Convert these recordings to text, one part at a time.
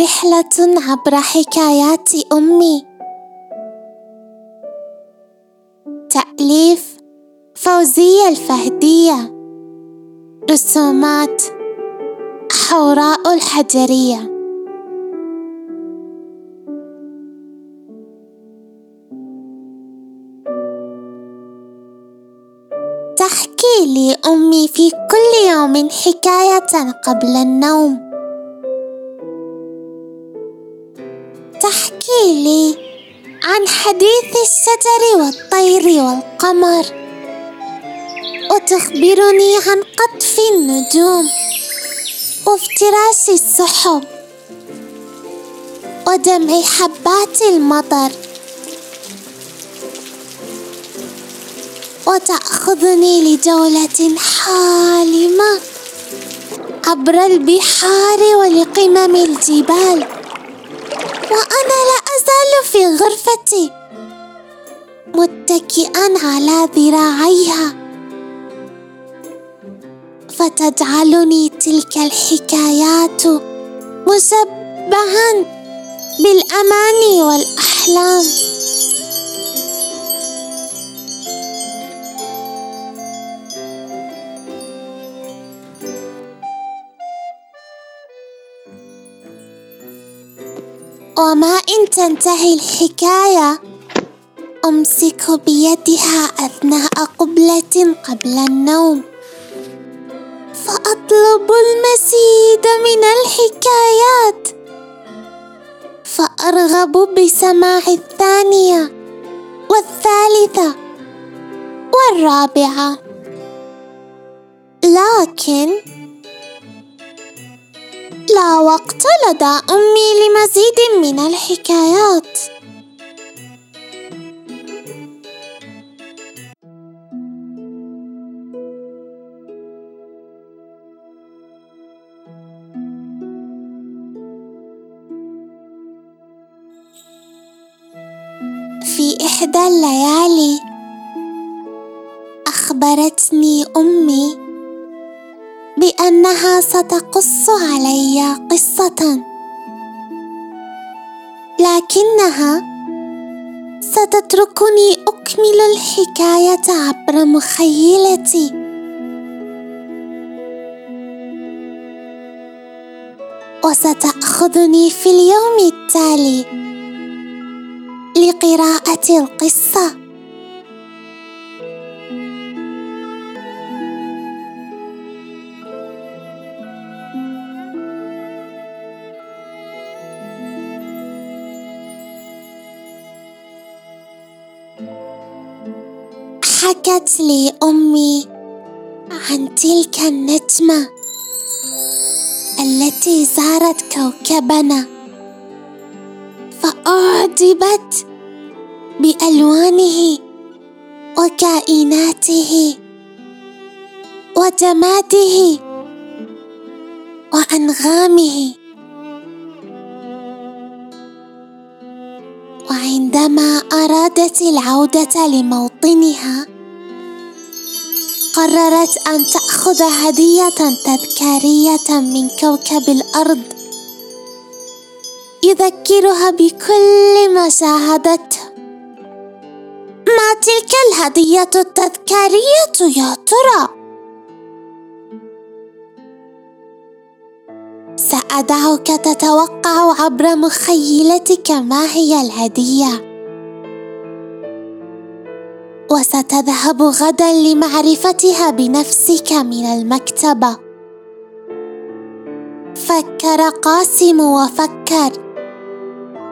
رحلة عبر حكايات أمي. تأليف فوزية الفهدية. رسومات حوراء الحجرية. تحكي لي أمي في كل يوم حكاية قبل النوم. عن حديث الشجر والطير والقمر. وتخبرني عن قطف النجوم وافتراس السحب ودمع حبات المطر. وتأخذني لجولة حالمة عبر البحار ولقمم الجبال. وأنا لا أزال في غرفتي متكئا على ذراعيها. فتجعلني تلك الحكايات مشبعا بالأماني والأحلام. وما إن تنتهي الحكاية أمسك بيدها أثناء قبلة قبل النوم. فأطلب المزيد من الحكايات. فأرغب بسماع الثانية والثالثة والرابعة. لكن لا وقت لدى أمي لمزيد من الحكايات. في إحدى الليالي أخبرتني أمي بأنها ستقص علي قصة. لكنها ستتركني أكمل الحكاية عبر مخيلتي. وستأخذني في اليوم التالي لقراءة القصة. حكت لي أمي عن تلك النجمة التي زارت كوكبنا فأعجبت بألوانه وكائناته وجماده وأنغامه. وعندما أرادت العودة لموطنها قررت أن تأخذ هدية تذكارية من كوكب الأرض يذكرها بكل ما شاهدته. ما تلك الهدية التذكارية يا ترى؟ سأدعك تتوقع عبر مخيلتك ما هي الهدية. وستذهب غدا لمعرفتها بنفسك من المكتبة فكر قاسم وفكر.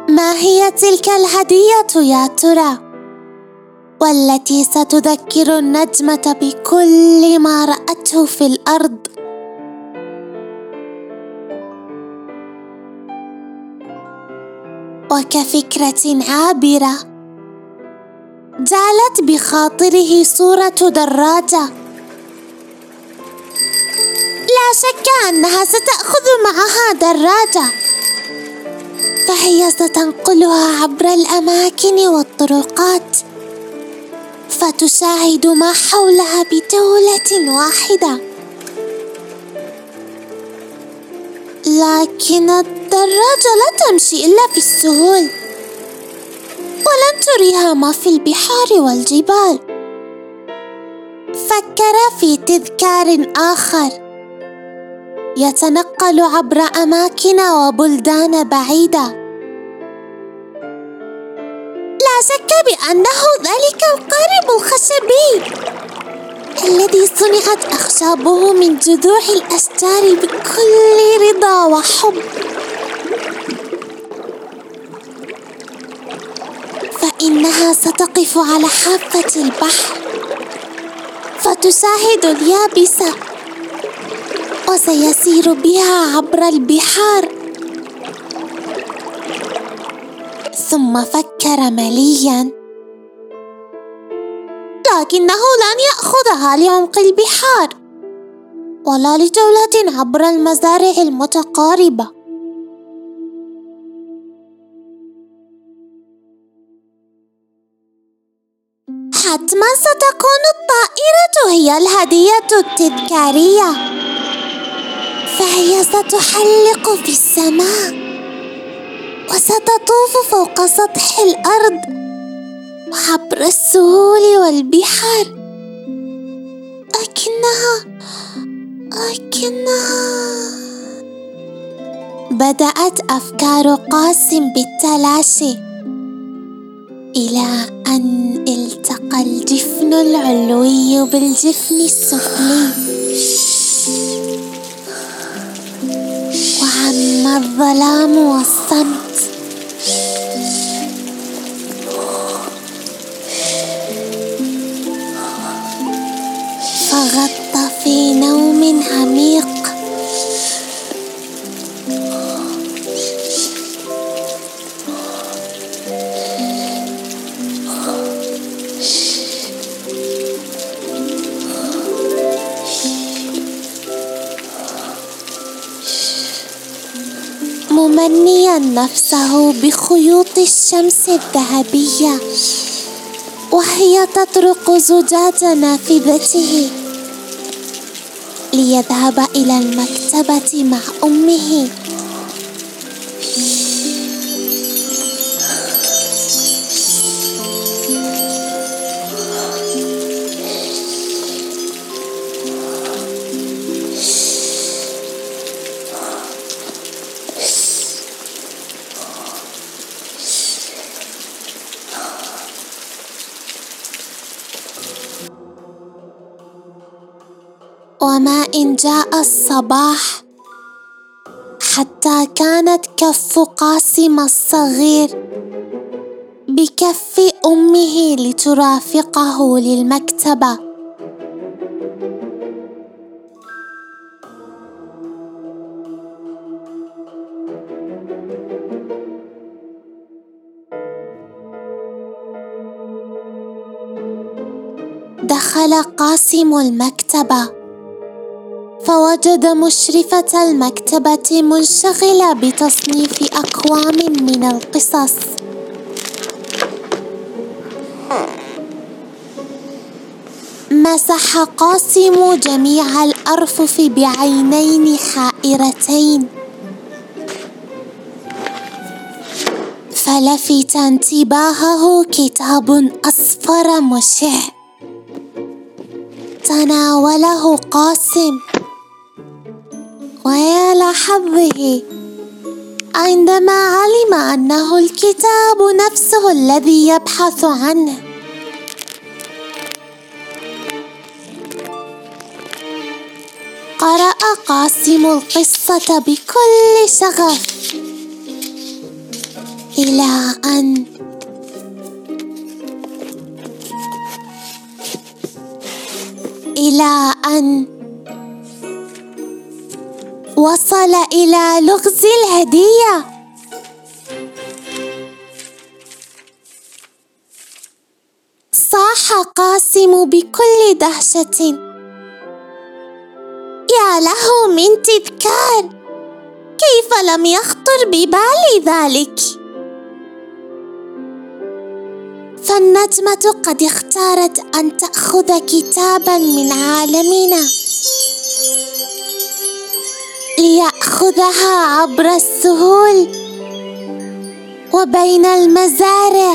ما هي تلك الهدية يا ترى؟ والتي ستذكر النجمة بكل ما رأته في الأرض. وكفكرة عابرة. جعلت بخاطره صورة دراجة. لا شك أنها ستأخذ معها دراجة. فهي ستنقلها عبر الأماكن والطرقات. فتشاهد ما حولها بجولة واحدة. لكن الدراجة لا تمشي إلا في السهول. ولن تريها ما في البحار والجبال. فكر في تذكار آخر. يتنقل عبر أماكن وبلدان بعيدة. لا شك بأنه ذلك القارب الخشبي. الذي صنعت أخشابه من جذوع الأشجار بكل رضا وحب. فإنها ستقف على حافة البحر فتشاهد اليابسة وسيسير بها عبر البحار. ثم فكر مليا لكنه لن يأخذها لعمق البحار. ولا لجولة عبر المزارع المتقاربة. حتما ستكون الطائرة هي الهدية التذكارية. فهي ستحلق في السماء. وستطوف فوق سطح الأرض. عبر السهول والبحار. لكنها لكنها بدأت أفكار قاسم بالتلاشي إلى أن التقى الجفن العلوي بالجفن السفلي. وعم الظلام والصمت في نوم عميق. ممنيا نفسه بخيوط الشمس الذهبية وهي تطرق زجاج نافذته. ليذهب إلى المكتبة مع أمه. إن جاء الصباح حتى كانت كف قاسم الصغير بكف أمه لترافقه للمكتبة. دخل قاسم المكتبة. فوجد مشرفة المكتبة منشغلة بتصنيف أقوام من القصص. مسح قاسم جميع الأرفف بعينين حائرتين. فلفت انتباهه كتاب أصفر مشع. تناوله قاسم. ويا لحظه. عندما علم أنه الكتاب نفسه الذي يبحث عنه. قرأ قاسم القصة بكل شغف. إلى أن إلى أن وصل إلى لغز الهدية. صاح قاسم بكل دهشة. يا له من تذكار كيف لم يخطر ببالي ذلك؟ فالنجمة قد اختارت أن تأخذ كتابا من عالمنا. ليأخذها عبر السهول وبين المزارع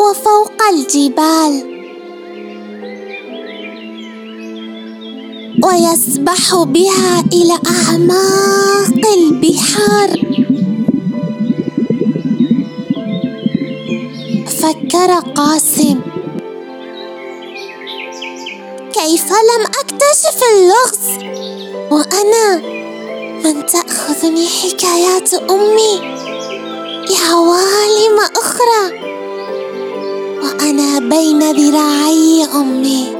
وفوق الجبال. ويسبح بها إلى أعماق البحار. فكر قاسم كيف لم أكتشف اللغز؟ وأنا من تأخذني حكايات أمي لعوالم أخرى. وأنا بين ذراعي أمي.